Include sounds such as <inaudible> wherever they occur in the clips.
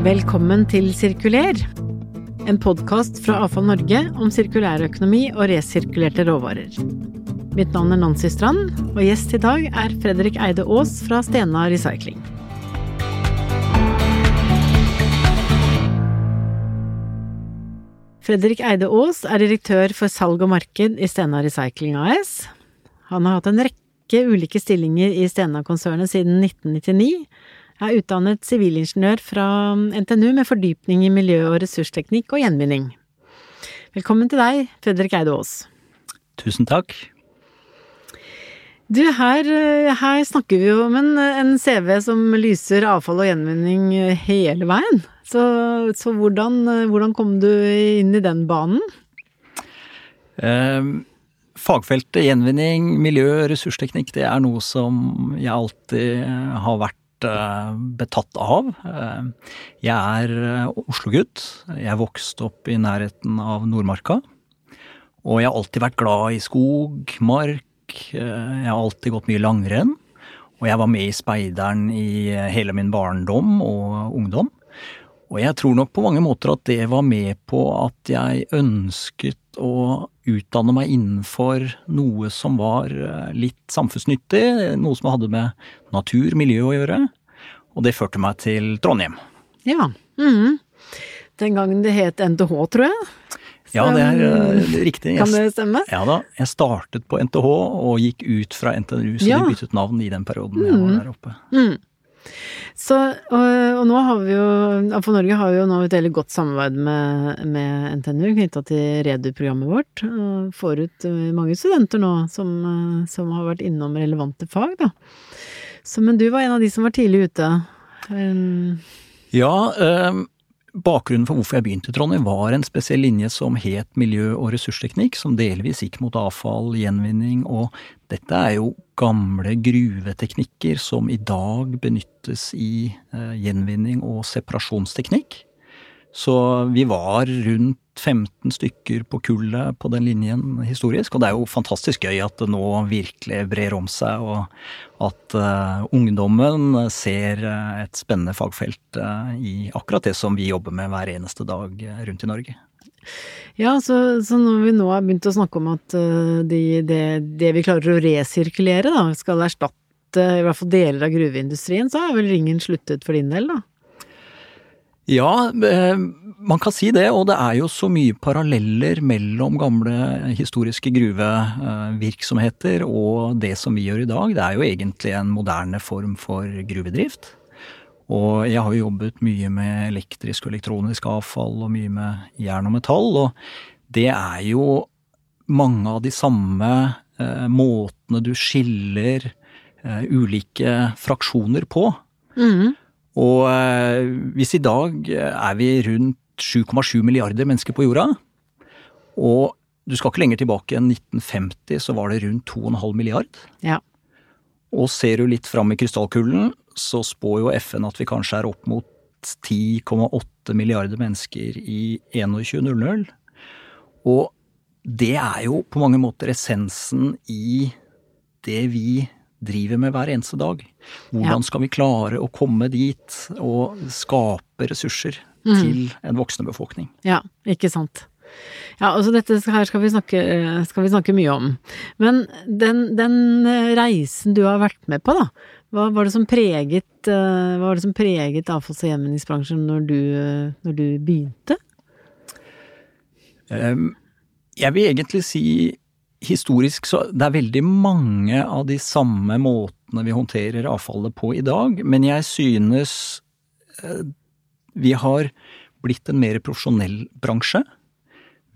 Velkommen til Sirkuler, en podkast fra Avfall Norge om sirkulærøkonomi og resirkulerte råvarer. Mitt navn er Nancy Strand, og gjest i dag er Fredrik Eide Aas fra Stena Recycling. Fredrik Eide Aas er direktør for salg og marked i Stena Recycling AS. Han har hatt en rekke ulike stillinger i Stena-konsernet siden 1999 er utdannet sivilingeniør fra NTNU med fordypning i miljø- og ressursteknikk og gjenvinning. Velkommen til deg, Fredrik Eide Aas. Tusen takk. Du, her, her, snakker vi jo om en, en, CV som lyser avfall og gjenvinning hele veien. Så, så hvordan, hvordan, kom du inn i den banen? Eh, fagfeltet gjenvinning, miljø, ressursteknikk, det er noe som jeg alltid har vært Eh, betatt av. Eh, jeg er eh, Oslo-gutt. Jeg vokste opp i nærheten av Nordmarka. Og jeg har alltid vært glad i skog, mark. Jeg har alltid gått mye langrenn. Og jeg var med i speideren i hele min barndom og ungdom. Og jeg tror nok på mange måter at det var med på at jeg ønsket å utdanne meg innenfor noe som var eh, litt samfunnsnyttig, noe som hadde med natur, miljø å gjøre. Og det førte meg til Trondheim. Ja. Mm. Den gangen det het NTH, tror jeg. Ja, det er uh, riktig. Kan det stemme? Ja da. Jeg startet på NTH og gikk ut fra NTNU, så ja. de byttet navn i den perioden jeg var mm. der oppe. Mm. Så, og, og, nå har vi jo For Norge har vi jo nå et veldig godt samarbeid med, med NTNU knytta til Redu-programmet vårt. Og får ut eh, mange studenter nå som, eh, som, har vært innom relevante fag, da. Så, men du var en av de som var tidlig ute. Um, ja, um Bakgrunnen for hvorfor jeg begynte i Trondheim var en spesiell linje som het miljø- og ressursteknikk, som delvis gikk mot avfall, gjenvinning, og dette er jo gamle gruveteknikker som i dag benyttes i eh, gjenvinning og separasjonsteknikk. Så vi var rundt 15 stykker på kullet på den linjen historisk, og det er jo fantastisk gøy at det nå virkelig brer om seg, og at uh, ungdommen ser uh, et spennende fagfelt uh, i akkurat det som vi jobber med hver eneste dag rundt i Norge. Ja, så, så, når vi nå har begynt å snakke om at de, det, det, vi klarer å resirkulere, da, skal erstatte i hvert fall deler av gruveindustrien, så har vel ringen sluttet for din del, da? Ja, eh, man kan si det, og det er jo så mye paralleller mellom gamle historiske gruvevirksomheter og det som vi gjør i dag. Det er jo egentlig en moderne form for gruvedrift. Og jeg har jo jobbet mye med elektrisk og elektronisk avfall og mye med jern og metall, og det er jo mange av de samme eh, måtene du skiller eh, ulike fraksjoner på. Mm. Og eh, hvis i dag eh, er vi rundt 7,7 milliarder mennesker på jorda, og du skal ikke lenger tilbake enn 1950, så var det rundt 2,5 milliard. Ja. Og ser du litt fram i krystallkulen, så spår jo FN at vi kanskje er opp mot 10,8 milliarder mennesker i 2100. Og det er jo på mange måter essensen i det vi driver med hver eneste dag. Hvordan skal vi klare å komme dit og skape ressurser mm. til en voksende befolkning? Ja, ikke sant. Ja, altså dette her skal vi snakke, skal vi snakke mye om. Men den, den, reisen du har vært med på, da. Hva var det som preget, hva var det som preget avfalls- og gjenvinningsbransjen når du, når du begynte? Jeg vil egentlig si historisk så det er veldig mange av de samme måtene vi håndterer avfallet på i dag, men jeg synes eh, vi har blitt en mer profesjonell bransje.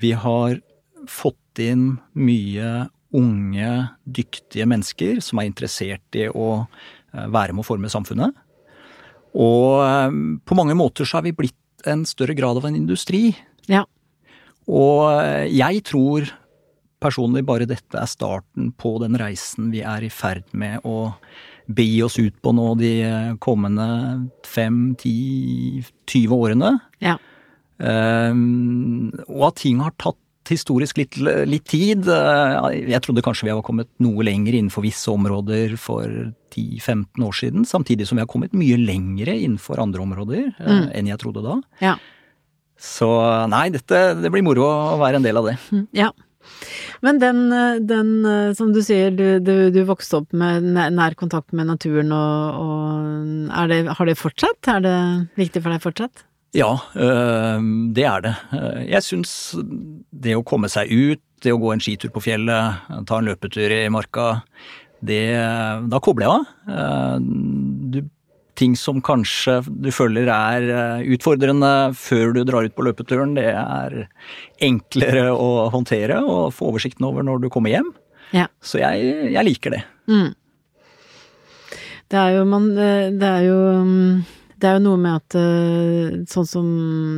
Vi har fått inn mye unge, dyktige mennesker som er interessert i å eh, være med å forme samfunnet. Og eh, på mange måter så har vi blitt en større grad av en industri. Ja. Og jeg tror personlig bare dette er starten på den reisen vi er i ferd med å begi oss ut på nå de kommende fem, ti, 20 årene. Ja. Um, og at ting har tatt historisk litt, litt, tid. Jeg trodde kanskje vi var kommet noe lenger innenfor visse områder for 10-15 år siden, samtidig som vi har kommet mye lengre innenfor andre områder mm. enn jeg trodde da. Ja. Så nei, dette, det blir moro å være en del av det. Ja. Men den, den, som du sier, du, du, du, vokste opp med nær kontakt med naturen, og, og det, har det fortsatt? Er det viktig for deg fortsatt? Ja, øh, det er det. Jeg syns det å komme seg ut, det å gå en skitur på fjellet, ta en løpetur i marka, det, da kobler jeg av. Ting som kanskje du føler er eh, utfordrende før du drar ut på løpeturen, det er enklere å håndtere og få oversikten over når du kommer hjem. Ja. Så jeg, jeg liker det. Mm. Det er jo man eh, Det er jo mm, det er jo noe med at eh, sånn som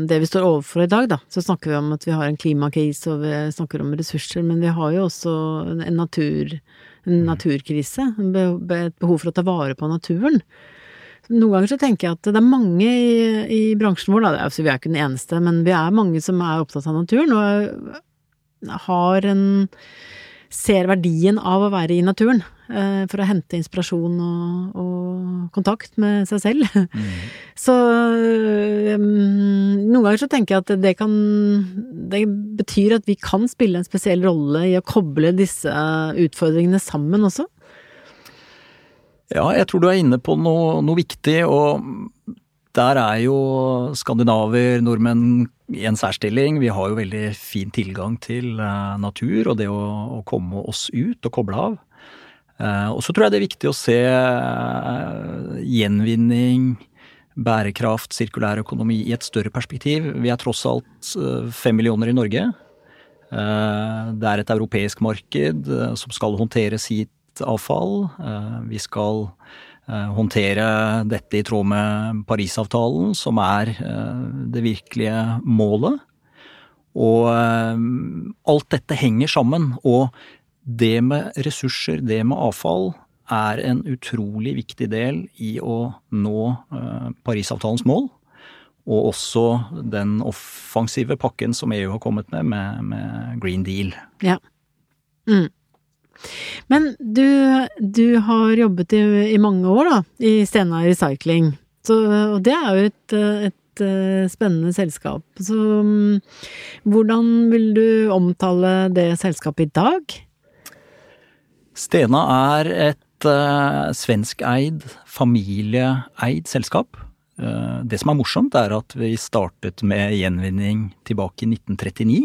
det vi står overfor i dag, da, så snakker vi om at vi har en klimakrise og vi snakker om ressurser, men vi har jo også en natur, en mm. naturkrise. Et behov for å ta vare på naturen. Noen ganger så tenker jeg at det er mange i, i bransjen vår, da, altså vi er ikke den eneste, men vi er mange som er opptatt av naturen og har en ser verdien av å være i naturen eh, for å hente inspirasjon og, og kontakt med seg selv. Mm. <laughs> Så um, noen ganger så tenker jeg at det kan Det betyr at vi kan spille en spesiell rolle i å koble disse utfordringene sammen også. Ja, jeg tror du er inne på noe, noe viktig, og der er jo skandinaver, nordmenn i en særstilling. Vi har jo veldig fin tilgang til uh, natur og det å, å, komme oss ut og koble av. Uh, og så tror jeg det er viktig å se uh, gjenvinning, bærekraft, sirkulær økonomi i et større perspektiv. Vi er tross alt fem millioner i Norge. Det er et europeisk marked som skal håndtere sitt avfall. Eh, vi skal eh, håndtere dette i tråd med Parisavtalen, som er eh, det virkelige målet. Og alt dette henger sammen. Og det med ressurser, det med avfall, er en utrolig viktig del i å nå Parisavtalens mål. Og også den offensive pakken som EU har kommet med, med, med Green Deal. Ja. Mm. Men du, du har jobbet i, i, mange år, da, i Stena Recycling. Så, og det er jo et, et eh, spennende selskap. Så mm, hvordan vil du omtale det selskapet i dag? Stena er et uh, svenskeid, familieeid selskap. Uh, det som er morsomt, er at vi startet med gjenvinning tilbake i 1939.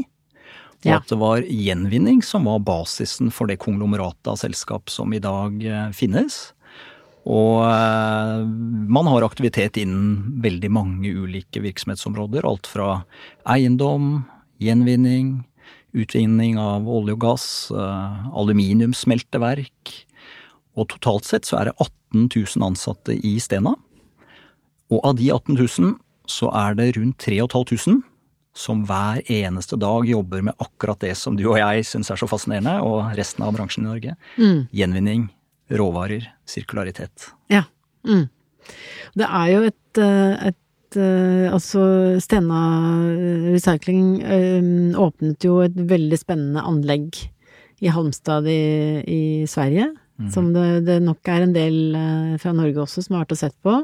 Og ja. at det var gjenvinning som var basisen for det konglomeratet av selskap som i dag eh, finnes. Og eh, man har aktivitet innen veldig mange ulike virksomhetsområder. Alt fra eiendom, gjenvinning, utvinning av olje og gass, eh, aluminiumssmelteverk. Og totalt sett så er det 18 000 ansatte i Stena. Og av de 18 000 så er det rundt 3500 som hver eneste dag jobber med akkurat det som du og jeg syns er så fascinerende, og resten av bransjen i Norge. Mm. Gjenvinning, råvarer, sirkularitet. Ja. Mm. Det er jo et, eh, et eh, Altså, Stena Recycling eh, åpnet jo et veldig spennende anlegg i Halmstad i, i Sverige. Mm. Som det, det, nok er en del fra Norge også som har vært og sett på.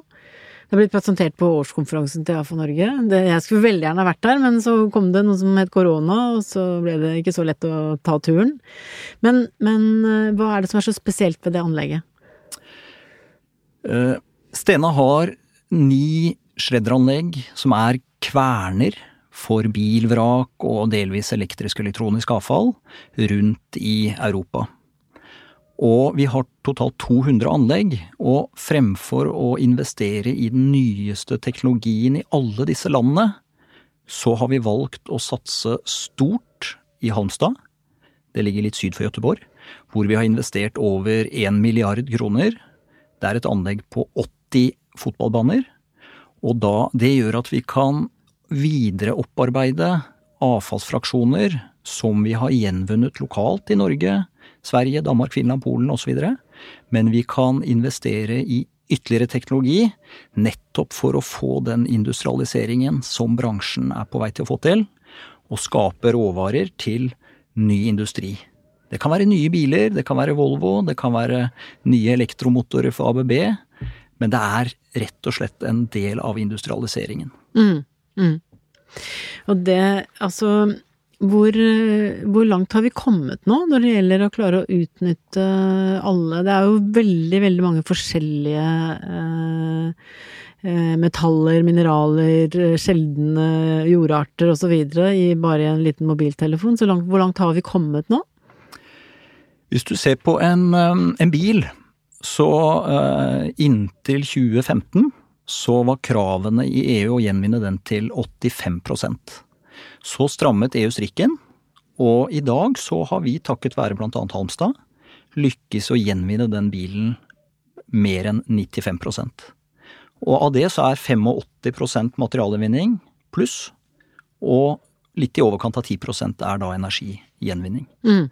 Det blitt presentert på årskonferansen til AFA Norge. Det, jeg skulle veldig gjerne vært der, men så kom det noe som het korona, og så ble det ikke så lett å ta turen. Men, men eh, hva er det som er så spesielt ved det anlegget? Uh, Stena har ni shredderanlegg som er kverner for bilvrak og delvis elektrisk elektronisk avfall rundt i Europa. Og vi har totalt 200 anlegg, og fremfor å investere i den nyeste teknologien i alle disse landene, så har vi valgt å satse stort i Halmstad. Det ligger litt syd for Gøteborg. hvor vi har investert over 1 milliard kroner. Det er et anlegg på 80 fotballbaner, og da, det gjør at vi kan videre opparbeide avfallsfraksjoner som vi har gjenvunnet lokalt i Norge, Sverige, Danmark, Finland, Polen osv. Men vi kan investere i ytterligere teknologi, nettopp for å få den industrialiseringen som bransjen er på vei til å få til. og skape råvarer til ny industri. Det kan være nye biler, det kan være Volvo, det kan være nye elektromotorer for ABB. Men det er rett og slett en del av industrialiseringen. Mm, mm. Og det, altså hvor, hvor, langt har vi kommet nå når det gjelder å klare å utnytte alle Det er jo veldig, veldig mange forskjellige eh, eh metaller, mineraler, sjeldne jordarter osv. i bare en liten mobiltelefon. Langt, hvor langt har vi kommet nå? Hvis du ser på en, eh, en bil, så eh, inntil 2015 så var kravene i EU å gjenvinne den til 85 Så strammet EU strikken, og i dag så har vi, takket være annet Halmstad, lykkes å gjenvinne den bilen mer enn 95% Og av det så er 85% materialgjenvinning pluss, og litt i overkant av 10% er da energigjenvinning. Mm.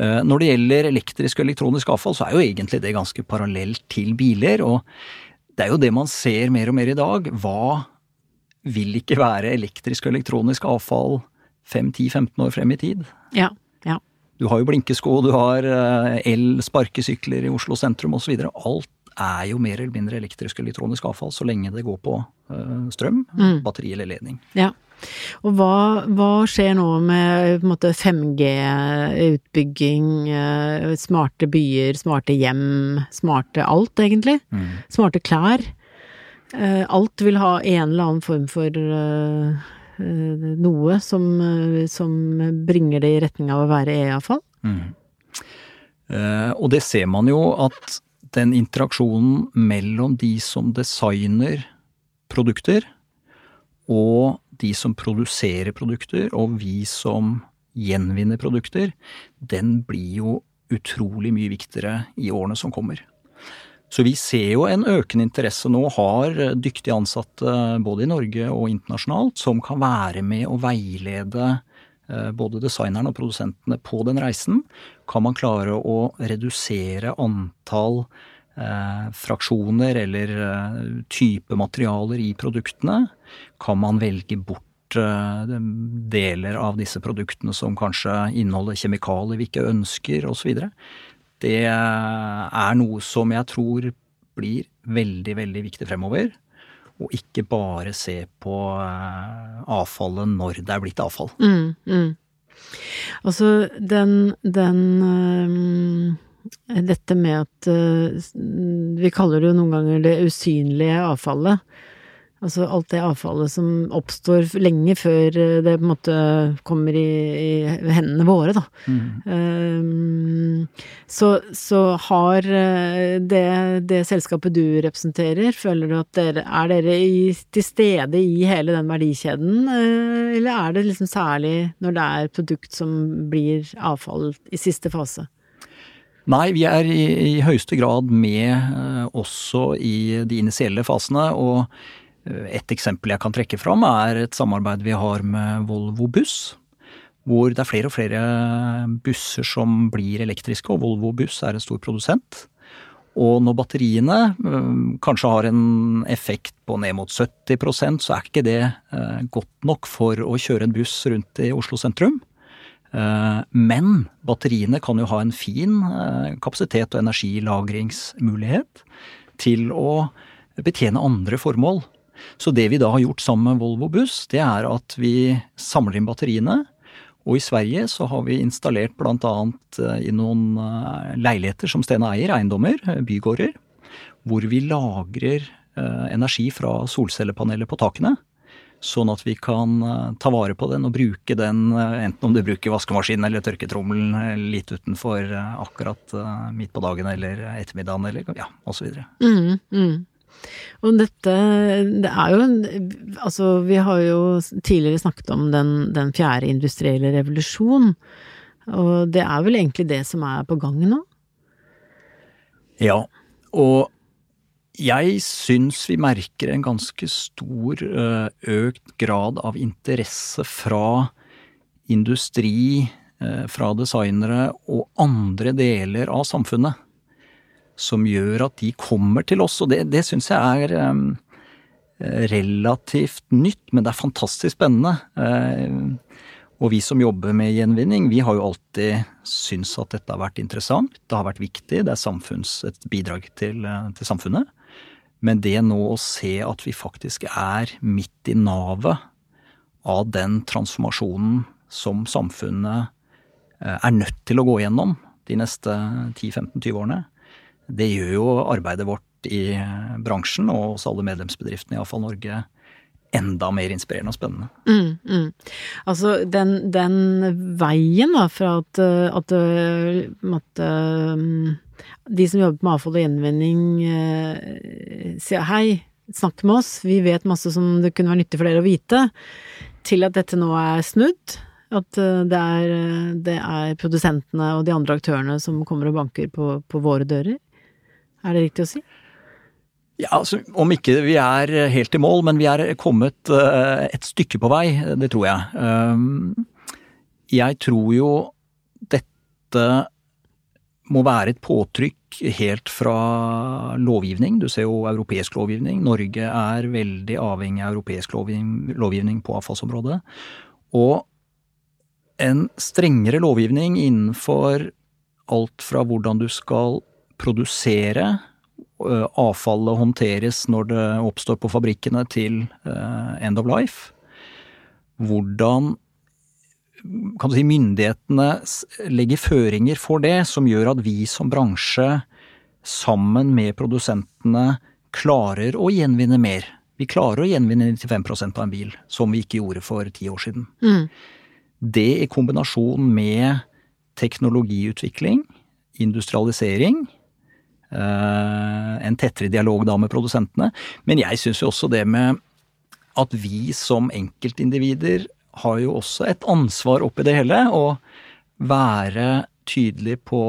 Eh, når det gjelder elektrisk og elektronisk avfall, så er jo egentlig det ganske parallelt til biler. og det er jo det man ser mer og mer i dag. Hva vil ikke være elektrisk og elektronisk avfall 5-10-15 år frem i tid? Ja, ja. Du har jo blinkesko, du har eh, el-sparkesykler i Oslo sentrum osv. Alt er jo mer eller mindre elektrisk og elektronisk avfall så lenge det går på uh, strøm, mm. batteri eller ledning. Ja. Og hva, hva skjer nå med 5G-utbygging, eh, smarte byer, smarte hjem, smarte alt, egentlig? Mm. Smarte klær. Eh, alt vil ha en eller annen form for eh, noe som, som bringer det i retning av å være e-avfall. Mm. Og det ser man jo at den interaksjonen mellom de som designer produkter, og de som produserer produkter, og vi som gjenvinner produkter, den blir jo utrolig mye viktigere i årene som kommer. Så vi ser jo en økende interesse nå, har dyktige ansatte både i Norge og internasjonalt som kan være med å veilede eh, både designerne og produsentene på den reisen. Kan man klare å redusere antall eh, fraksjoner eller eh, type materialer i produktene, kan man velge bort eh, deler av disse produktene som kanskje inneholder kjemikalier vi ikke ønsker, osv. Det er noe som jeg tror blir veldig, veldig viktig fremover. Og ikke bare se på eh, avfallet når det er blitt avfall. Mm, mm. Altså, den, den um dette med at uh, Vi kaller det jo noen ganger det usynlige avfallet. Altså alt det avfallet som oppstår lenge før det på en måte kommer i, i hendene våre, da. Mm. Um, så, så, har eh, det, det, selskapet du representerer, føler du at dere Er dere i, til stede i hele den verdikjeden, eller er det liksom særlig når det er produkt som blir avfall i siste fase? Nei, vi er i, i høyeste grad med eh, også i de initielle fasene. Og eh, et eksempel jeg kan trekke fram er et samarbeid vi har med Volvo Buss. Hvor det er flere og flere busser som blir elektriske, og Volvo Buss er en stor produsent. Og når batteriene øh, kanskje har en effekt på ned mot 70% så er ikke det øh, godt nok for å kjøre en buss rundt i Oslo sentrum. Eh, men batteriene kan jo ha en fin eh, kapasitet og energilagringsmulighet til å betjene andre formål. Så det vi da har gjort sammen med Volvo Buss, det er at vi samler inn batteriene. Og i Sverige så har vi installert bl.a. Eh, i noen leiligheter som Stena eier, eiendommer, bygårder, hvor vi lagrer energi fra solcellepaneler på takene. Sånn at vi kan eh, ta vare på den og bruke den, eh, enten om du bruker vaskemaskinen eller tørketrommelen eh, litt utenfor akkurat midt på dagen eller ettermiddagen eller ja, osv. Mm, mm. Og dette, det er jo en Altså, vi har jo tidligere snakket om den, den fjerde industrielle revolusjon, og det er vel egentlig det som er på gang nå? Ja, og jeg syns vi merker en ganske stor eh, økt grad av interesse fra industri, eh, fra designere og andre deler av samfunnet. Som gjør at de kommer til oss, og det, det syns jeg er um, relativt nytt, men det er fantastisk spennende. Uh, Og vi som jobber med gjenvinning, vi har jo alltid syntes at dette har vært interessant. Det har vært viktig. Det er et bidrag til, eh, til samfunnet. Men det nå å se at vi faktisk er midt i navet av den transformasjonen som samfunnet eh, er nødt til å gå gjennom de neste 10-15-20 årene, det gjør jo arbeidet vårt i eh, bransjen og hos alle medlemsbedriftene, i Avfall Norge, enda mer inspirerende og spennende. Mm, mm. Altså den, den, veien da, fra at, at, at de som jobber med avfall og gjenvinning eh, sier hei, snakk med oss, vi vet masse som det kunne være nyttig for dere å vite, til at dette nå er snudd. At eh, det er, det er produsentene og de andre aktørene som kommer og banker på, på våre dører. Er det riktig å si? Ja, altså, Om ikke vi er helt i mål, men vi er kommet uh, et stykke på vei, det tror jeg. Um, jeg tror jo dette må være et påtrykk helt fra lovgivning. Du ser jo europeisk lovgivning. Norge er veldig avhengig av europeisk lovgivning på avfallsområdet. Og en strengere lovgivning innenfor alt fra hvordan du skal produsere, eh, avfallet håndteres når det oppstår på fabrikkene, til eh, end of life. Hvordan kan du si, myndighetene legger føringer for det, som gjør at vi som bransje, sammen med produsentene, klarer å gjenvinne mer. Vi klarer å gjenvinne 95% av en bil, som vi ikke gjorde for ti år siden. Mm. Det i kombinasjon med teknologiutvikling, industrialisering, en tettere dialog da med produsentene. Men jeg syns jo også det med at vi som enkeltindivider har jo også et ansvar oppi det hele. Å være tydelig på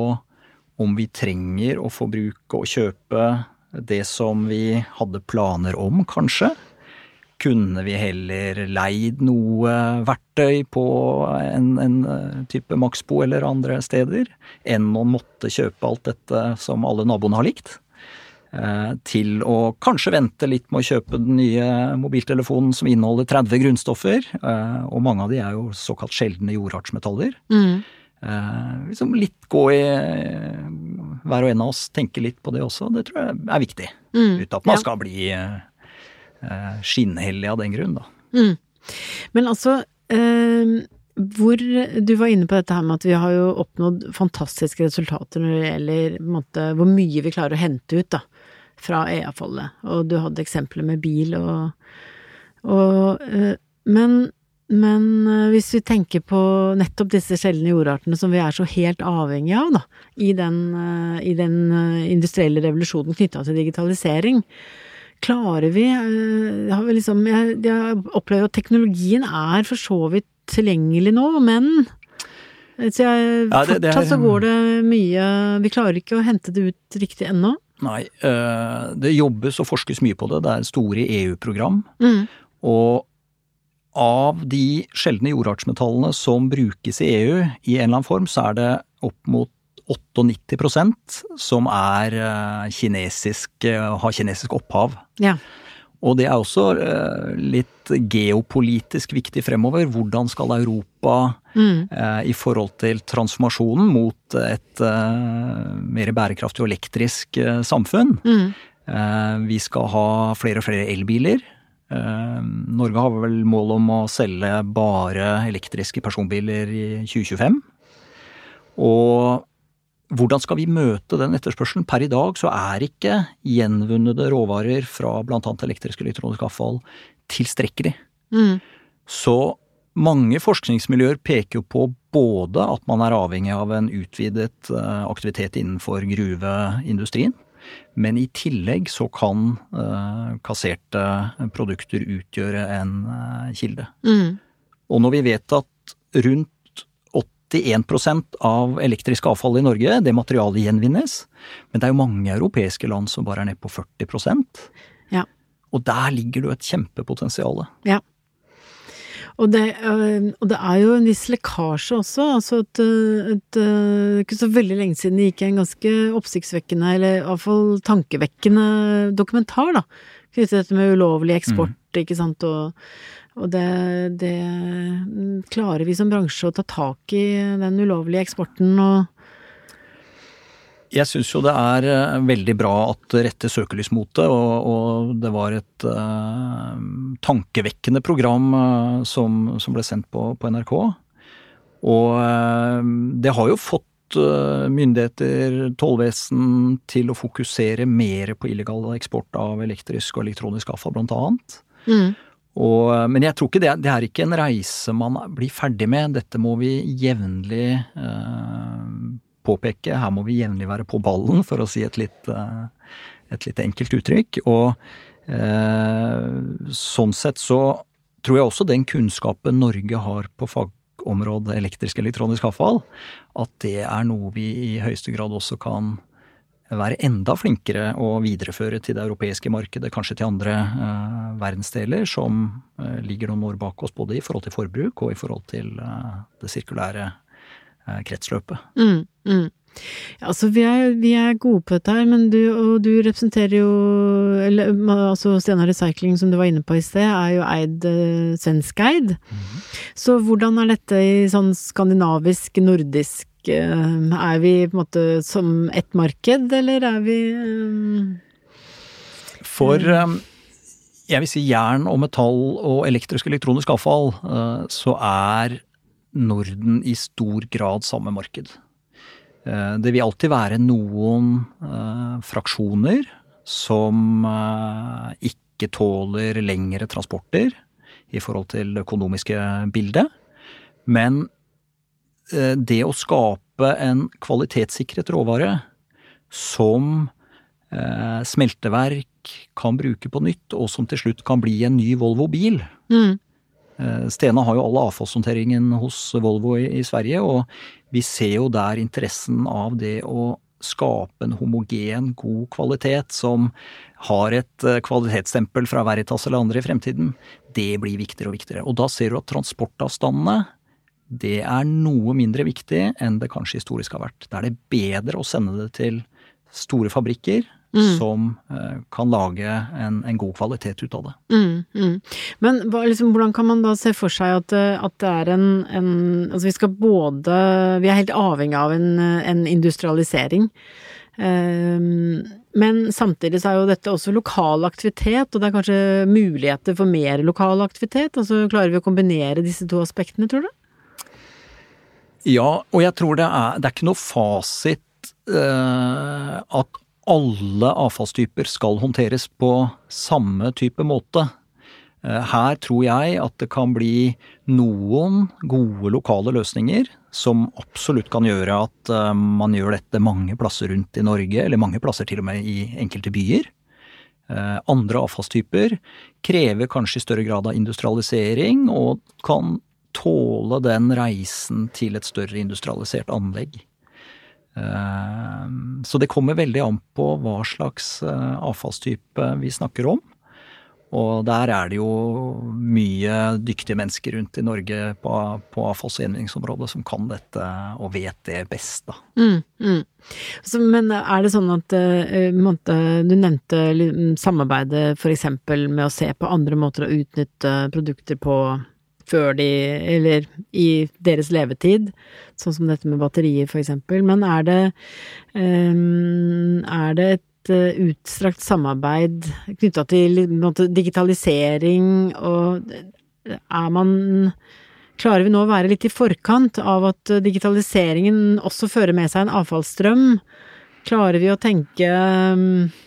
om vi trenger å forbruke og kjøpe det som vi hadde planer om, kanskje. Kunne vi heller leid noe verktøy på en, en type Maxbo eller andre steder, enn å måtte kjøpe alt dette som alle naboene har likt? Eh, til å kanskje vente litt med å kjøpe den nye mobiltelefonen som inneholder 30 grunnstoffer. Eh, og mange av de er jo såkalt sjeldne jordartsmetaller. Mm. Eh, liksom litt gå i Hver og en av oss tenke litt på det også. Det tror jeg er viktig. Mm. Uten at man ja. skal bli skinnhellig av den grunn, da. Mm. Men altså hvor Du var inne på dette her med at vi har jo oppnådd fantastiske resultater når det gjelder måte, hvor mye vi klarer å hente ut da, fra EA-fallet. Og du hadde eksempler med bil og, og eh, men, men eh, hvis vi tenker på nettopp disse sjeldne jordartene som vi er så helt avhengige av, da, i den, eh, i den industrielle revolusjonen knytta til digitalisering, klarer vi har vi liksom, Jeg, jeg opplever at teknologien er for så vidt tilgjengelig nå, men så jeg, ja, det, det er, fortsatt så går det mye Vi klarer ikke å hente det ut riktig ennå. Nei, eh, det jobbes og forskes mye på det. Det er store EU-program. Mm. Og av de sjeldne jordartsmetallene som brukes i EU i en eller annen form, så er det opp mot 98% som er eh, kinesisk, eh, har kinesisk opphav. Ja. Og det er også litt geopolitisk viktig fremover. Hvordan skal Europa mm. i forhold til transformasjonen mot et mer bærekraftig og elektrisk samfunn? Mm. vi skal ha flere og flere elbiler. Norge har vel mål om å selge bare elektriske personbiler i 2025. Og hvordan skal vi møte den etterspørselen? Per i dag så er ikke gjenvunnede råvarer fra bl.a. elektrisk og elektronisk avfall tilstrekkelig. Mm. Så mange forskningsmiljøer peker jo på både at man er avhengig av en utvidet eh, aktivitet innenfor gruveindustrien, men i tillegg så kan uh, kasserte produkter utgjøre en uh, kilde. Mm. Og når vi vet at rundt 81% av elektrisk avfall i Norge, det materialet gjenvinnes. Men det er jo mange europeiske land som bare er nede på 40 ja. Og der ligger det jo et kjempepotensial. Ja. Og det, øh, og det, er jo en viss lekkasje også. Altså et, et, øh, ikke så veldig lenge siden det gikk en ganske oppsiktsvekkende, eller iallfall tankevekkende dokumentar, da. Knyttet til dette med ulovlig eksport, mm. ikke sant, og Og det, det klarer vi som bransje å ta tak i den ulovlige eksporten og jeg syns jo det er eh, veldig bra at det retter søkelys mot det, og, og, det var et uh, tankevekkende program uh, som, som, ble sendt på, på NRK. Og uh, det har jo fått myndigheter, tollvesen, til å fokusere mer på illegal eksport av elektrisk og elektronisk avfall, blant annet. Mm. Og, men jeg tror ikke det, det er ikke en reise man blir ferdig med. Dette må vi jevnlig påpeke. Her må vi jevnlig være på ballen, for å si et litt, eh, et litt enkelt uttrykk. Og eh, sånn sett så tror jeg også den kunnskapen Norge har på fagområdet elektrisk elektronisk avfall, at det er noe vi i høyeste grad også kan være enda flinkere å videreføre til det europeiske markedet, kanskje til andre eh, verdensdeler som eh, ligger noen år bak oss, både i forhold til forbruk og i forhold til eh, det sirkulære Eh, kretsløpet. Mm, mm. Ja, altså vi er, vi er, gode på dette her, men du, og du representerer jo eller, altså Stena Recycling, som du var inne på i sted, er jo eid uh, svenskeid. Mm. Så hvordan er dette i sånn skandinavisk, nordisk Er vi på en måte som ett marked, eller er vi um, For um, jeg vil si jern og metall og elektrisk elektronisk avfall, uh, så er Norden i stor grad samme marked. Uh, det vil alltid være noen uh, fraksjoner som ikke tåler lengre transporter i forhold til det økonomiske bildet. Men det å skape en kvalitetssikret råvare som smelteverk kan bruke på nytt, og som til slutt kan bli en ny Volvo bil, mm. Eh, Stena har jo all avfallshåndteringen hos Volvo i, i, Sverige, og vi ser jo der interessen av det å skape en homogen, god kvalitet som har et eh, kvalitetsstempel fra Veritas eller andre i fremtiden, det blir viktigere og viktigere. Og da ser du at transportavstandene det er noe mindre viktig enn det kanskje historisk har vært. Da er det bedre å sende det til store fabrikker mm. som eh, kan lage en, en, god kvalitet ut av det. Mm, mm. Men liksom, hvordan kan man da se for seg at, eh, at det er en, en, Altså vi skal både Vi er helt avhengig av en, en industrialisering. Um, men samtidig så er jo dette også lokal aktivitet, og det er kanskje muligheter for mer lokal aktivitet? Altså klarer vi å kombinere disse to aspektene, tror du? Ja, og jeg tror det er, det er ikke noe fasit eh, at alle avfallstyper skal håndteres på samme type måte. Eh, her tror jeg at det kan bli noen gode lokale løsninger som absolutt kan gjøre at eh, man gjør dette mange plasser rundt i Norge, eller mange plasser til og med i enkelte byer. Eh, andre avfallstyper krever kanskje i større grad av industrialisering, og kan tåle den reisen til et større industrialisert anlegg. Eh, så det kommer veldig an på hva slags eh, avfallstype vi snakker om. Og der er det jo mye dyktige mennesker rundt i Norge på, på avfalls- som kan dette og vet det best, da. Mm, mm. Så, men er det sånn at uh, Du nevnte samarbeidet f.eks. med å se på andre måter å utnytte produkter på før de Eller i deres levetid, sånn som dette med batterier, for eksempel. Men er det um, Er det et uh, utstrakt samarbeid knytta til måte, digitalisering, og er man Klarer vi nå å være litt i forkant av at digitaliseringen også fører med seg en avfallsstrøm? Klarer vi å tenke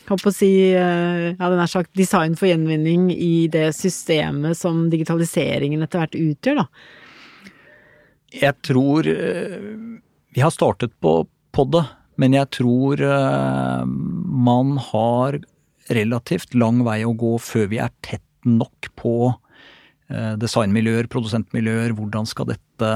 Holdt på å si eh, ja, den er sagt design for gjenvinning i det systemet som digitaliseringen etter hvert utgjør, da? Jeg tror eh, Vi har startet på, på det, men jeg tror eh, man har relativt lang vei å gå før vi er tett nok på designmiljøer, produsentmiljøer. Hvordan skal dette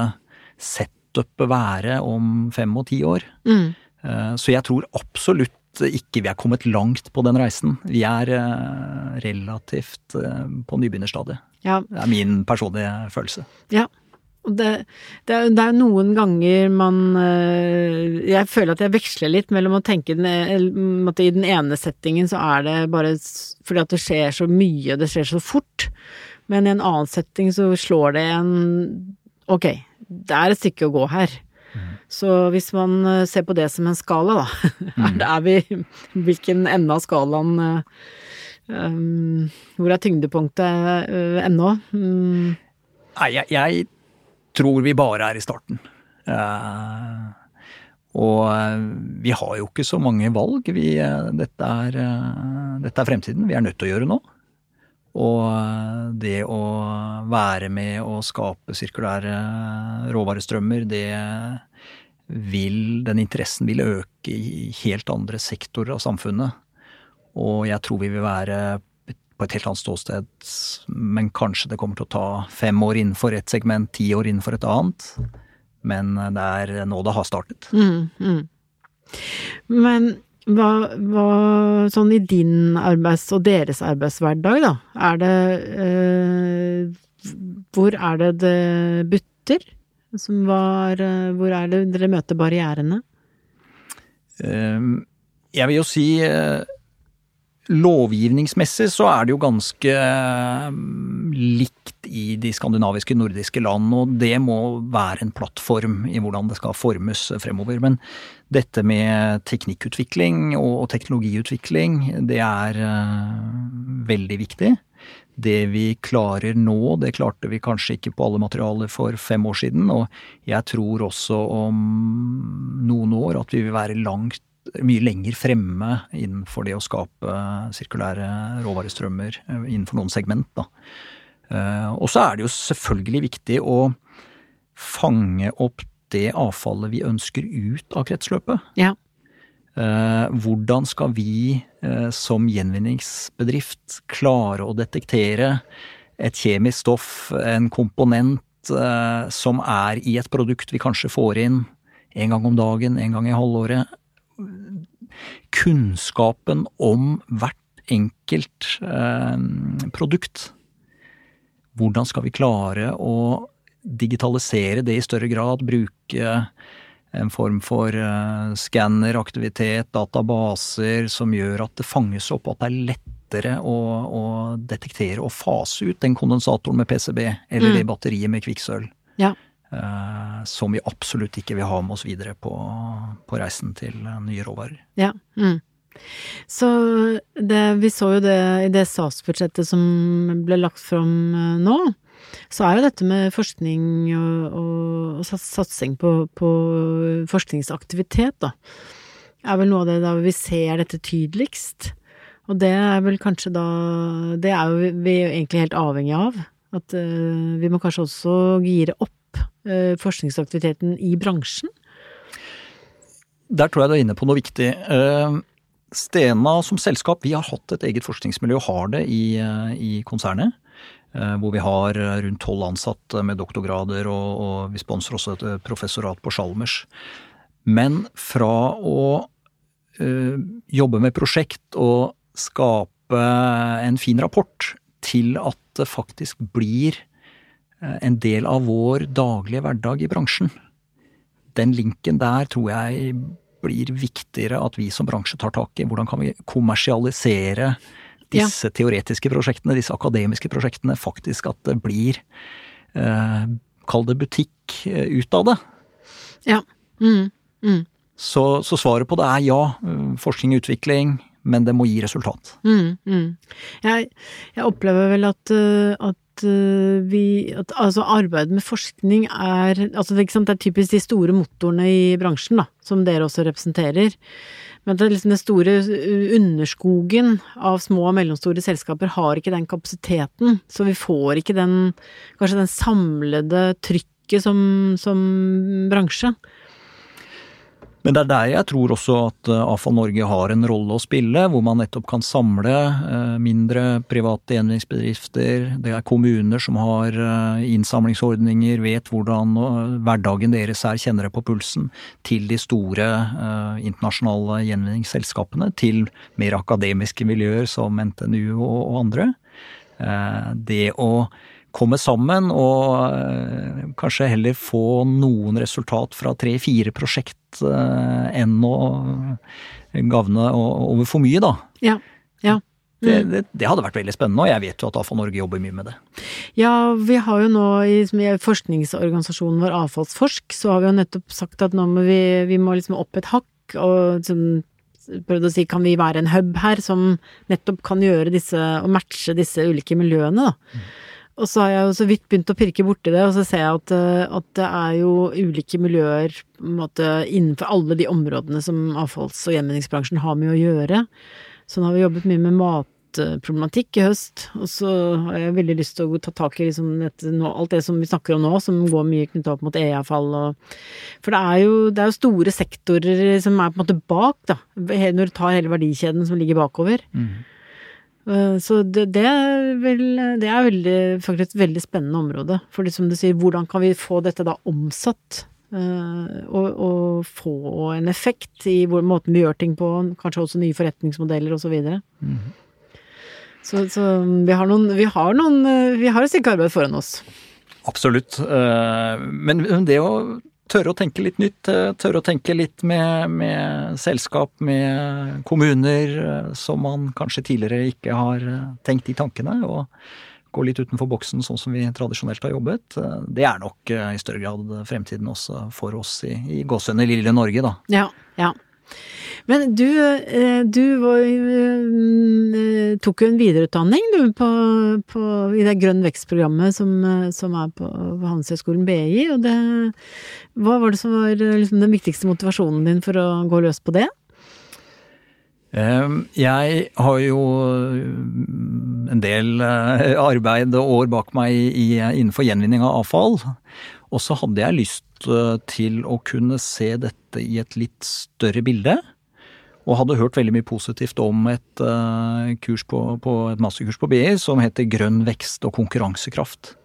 setupet være om fem og ti år? Mm. Eh, så jeg tror absolutt ikke vi er kommet langt på den reisen. Vi er eh, relativt eh, på nybegynnerstadiet. Ja. Det er min personlige følelse. Ja. Og det, det, er, det er noen ganger man Jeg føler at jeg veksler litt mellom å tenke den, at i den ene settingen så er det bare fordi at det skjer så mye, det skjer så fort. men i en annen setting så slår det en Ok, det er et stykke å gå her. Så hvis man eh, ser på det som en skala, da, det, <laughs> er vi Hvilken ende av skalaen um, Hvor er tyngdepunktet uh, ennå? Um. Nei, jeg, jeg, tror vi bare er i starten. Uh, og vi har jo ikke så mange valg. Vi, dette, er, dette er fremtiden. Vi er nødt til å gjøre noe. Og det å være med å skape sirkulære råvarestrømmer, det vil Den interessen vil øke i helt andre sektorer av samfunnet. Og jeg tror vi vil være på et helt annet ståsted, men kanskje det kommer til å ta fem år innenfor et segment, ti år innenfor et annet. Men det er nå det har startet. Mm, mm. Men hva, hva, sånn i din arbeids- og deres arbeidshverdag, da, er det eh, Hvor er det det butter? Som var eh, Hvor er det dere møter barrierene? Ehm, jeg vil jo si eh, Lovgivningsmessig så er det jo ganske ehm, likt i de skandinaviske, nordiske land, og det må være en plattform i hvordan det skal formes fremover. Men dette med teknikkutvikling og teknologiutvikling, det er eh, veldig viktig. Det vi klarer nå, det klarte vi kanskje ikke på alle materialer for fem år siden, og jeg tror også om noen år at vi vil være langt mye lenger fremme innenfor det å skape sirkulære råvarestrømmer eh, innenfor noen segment. Da. Eh, og så er det jo selvfølgelig viktig å fange opp det avfallet vi ønsker ut av kretsløpet. Ja. Eh, hvordan skal vi som gjenvinningsbedrift klare å detektere et kjemisk stoff, en komponent som er i et produkt vi kanskje får inn en gang om dagen, en gang i halvåret, kunnskapen om hvert enkelt eh, produkt. Hvordan skal vi klare å digitalisere det i større grad? Bruke en form for uh, skanneraktivitet, databaser, som gjør at det fanges opp, at det er lettere å, å detektere og fase ut den kondensatoren med PCB eller mm. det batteriet med kvikksølv. Ja. Uh, som vi absolutt ikke vil ha med oss videre på, på reisen til nye råvarer. Ja. Mm. Så det, vi så jo det i det statsbudsjettet som ble lagt fram eh, nå. Så er jo dette med forskning og, og, og satsing på, på, forskningsaktivitet, da, er vel noe av det da vi ser dette tydeligst. Og det er vel kanskje da Det er jo vi er egentlig helt avhengig av. At uh, vi må kanskje også gire opp uh, forskningsaktiviteten i bransjen? Der tror jeg du er inne på noe viktig. Uh, Stena som selskap, vi har hatt et eget forskningsmiljø, og har det i, i konsernet. Hvor vi har rundt tolv ansatte med doktorgrader, og, og, vi sponser også et professorat på Chalmers. Men fra å uh, jobbe med prosjekt og skape en fin rapport, til at det faktisk blir Eh, en del av vår daglige hverdag i bransjen. Den linken der tror jeg blir viktigere at vi som bransje tar tak i. Hvordan kan vi kommersialisere disse ja. teoretiske prosjektene, disse akademiske prosjektene, faktisk at det blir eh, Kall det butikk eh, ut av det. Ja. Mm. Mm. Så, så, svaret på det er ja. Eh, forskning og utvikling, men det må gi resultat. Mm, mm. Jeg, jeg, opplever vel at, at at eh, vi at, Altså, arbeid med forskning er Altså, det er typisk de store motorene i bransjen, da, som dere også representerer. Men det liksom den store underskogen av små og mellomstore selskaper har ikke den kapasiteten, så vi får ikke den Kanskje den samlede trykket som, som bransje. Men det er der jeg tror også at eh, Avfall Norge har en rolle å spille, hvor man nettopp kan samle eh, mindre private gjenvinningsbedrifter. Det er kommuner som har eh, innsamlingsordninger, vet hvordan hverdagen deres er, kjenner det på pulsen. Til de store internasjonale gjenvinningsselskapene, til mer akademiske miljøer som NTNU og andre. Det å komme sammen og kanskje heller få noen resultat fra tre-fire prosjekt Eh, enn å gavne over for mye, da. Ja. ja. Det, det, det, hadde vært veldig spennende, og jeg vet jo at AFA Norge jobber mye med det. Ja, vi har jo nå i, i forskningsorganisasjonen vår Avfallsforsk, så har vi jo nettopp sagt at nå må vi, vi må liksom opp et hakk og sånn prøvd å si kan vi være en hub her som nettopp kan gjøre disse, og matche disse ulike miljøene, da. Mm. Og så har jeg jo så vidt begynt å pirke borti det, og så ser jeg at, eh, at det er jo ulike miljøer måte, innenfor alle de områdene som avfalls- og gjenvinningsbransjen har med å gjøre. Så nå har vi jobbet mye med matproblematikk i høst, og så har jeg veldig lyst til å ta tak i liksom dette, alt det som vi snakker om nå, som går mye knytta opp mot e-avfall og For det er, jo, det er jo store sektorer som er på en måte bak, da, når du tar hele verdikjeden som ligger bakover. Mm. Eh, så det, det, er vel, det er veldig, faktisk et veldig spennende område. For som du sier, hvordan kan vi få dette da omsatt? Eh, og, og få en effekt i hvor, måten vi gjør ting på, kanskje også nye forretningsmodeller osv. Så, mm. så Så vi har noen Vi har, noen, eh, vi har et stykke arbeid foran oss. Absolutt. Men det å tørre å tenke litt nytt. Eh, tørre å tenke litt med, med, selskap, med kommuner eh, som man kanskje tidligere ikke har eh, tenkt de tankene. Og gå litt utenfor boksen sånn som vi tradisjonelt har jobbet. Det er nok i større grad fremtiden også for oss i, i gåsehudene lille Norge, da. Ja, ja. Men du, eh, du var, eh, tok jo en videreutdanning du på, på, i det Grønn vekst-programmet som, som, er på, på Handelshøyskolen BI. Og det, hva var det som var liksom, den viktigste motivasjonen din for å gå løs på det? Jeg har jo en del eh, arbeid og år bak meg innenfor gjenvinning av avfall. Og så hadde jeg lyst til å kunne se dette i et litt større bilde. Og hadde hørt veldig mye positivt om et, uh, kurs på, på, et masterkurs på BI som heter Grønn vekst og konkurransekraft.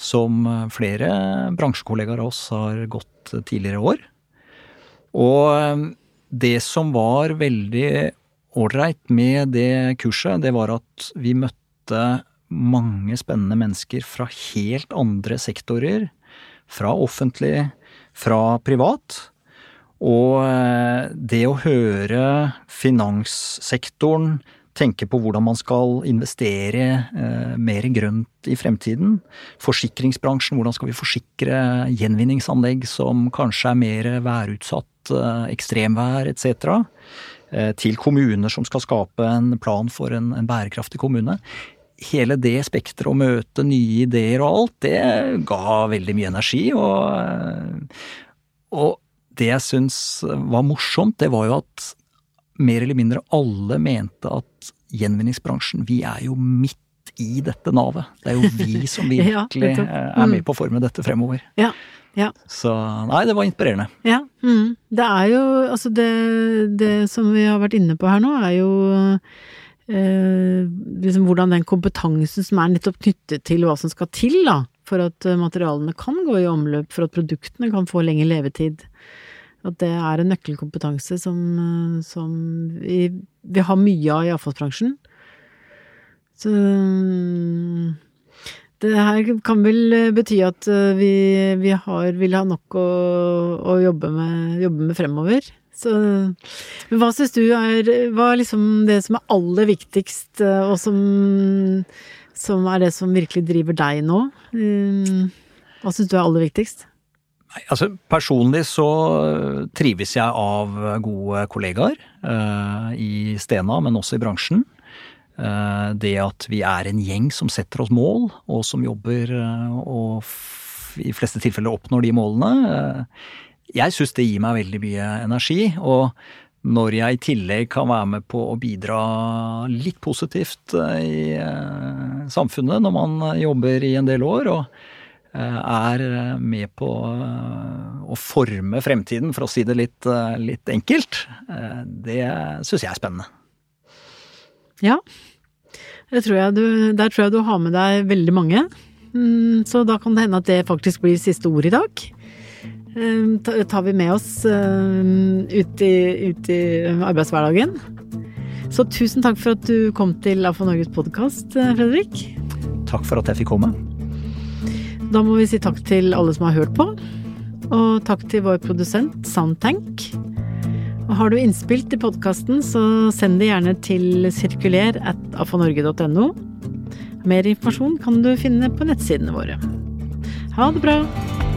Som eh, flere bransjekollegaer av oss har gått tidligere år. Og eh, det som var veldig ålreit med det kurset, det var at vi møtte mange spennende mennesker fra helt andre sektorer. Fra offentlig, fra privat. Og eh, det å høre finanssektoren tenke på hvordan man skal investere eh, mer grønt i fremtiden. Forsikringsbransjen, hvordan skal vi forsikre gjenvinningsanlegg som kanskje er mer værutsatt, eh, ekstremvær etc. Til kommuner som skal skape en plan for en bærekraftig kommune. Hele det spekteret å møte nye ideer og alt, det ga veldig mye energi. og, og det jeg syns var morsomt, det var jo at mer eller mindre alle mente at gjenvinningsbransjen, vi er jo midt i dette navet. Det er jo vi <laughs> som virkelig ja, er med mm. på å forme dette fremover. Ja, ja. Så nei, det var inspirerende. Ja. Mm. Det er jo altså det, det, som vi har vært inne på her nå, er jo eh, liksom hvordan den kompetansen som er nettopp knyttet til hva som skal til da, for at materialene kan gå i omløp, for at produktene kan få lengre levetid. At det er en nøkkelkompetanse som, som vi, vi, har mye av i avfallsbransjen. Så det her kan vel bety at vi, vi har, vil ha nok å, å jobbe, med, jobbe, med, fremover. Så, men hva syns du er Hva er liksom det som er aller viktigst, og som, som er det som virkelig driver deg nå? Hva syns du er aller viktigst? Nei, altså Personlig så trives jeg av gode kollegaer uh, i Stena, men også i bransjen. Uh, det at vi er en gjeng som setter oss mål, og som jobber uh, og i fleste tilfeller oppnår de målene. Jeg syns det gir meg veldig mye energi. Og når jeg i tillegg kan være med på å bidra litt positivt i samfunnet når man jobber i en del år, og Eh, er eh, med på eh, å forme fremtiden, for å si det litt, litt enkelt, det syns jeg er spennende. Ja. Tror du, der tror jeg du har med deg veldig mange. Mm, så da kan det hende at det faktisk blir siste ord i dag. Tar vi med oss ut i, ut i arbeidshverdagen. Så tusen takk for at du kom til AFO Norges podkast, Fredrik. Takk for at jeg fikk komme. Da må vi si takk til alle som har hørt på. Og takk til vår produsent Soundtank. Og har du innspill til podkasten, så send det gjerne til sirkuler at afonorge.no. Mer informasjon kan du finne på nettsidene våre. Ha det bra!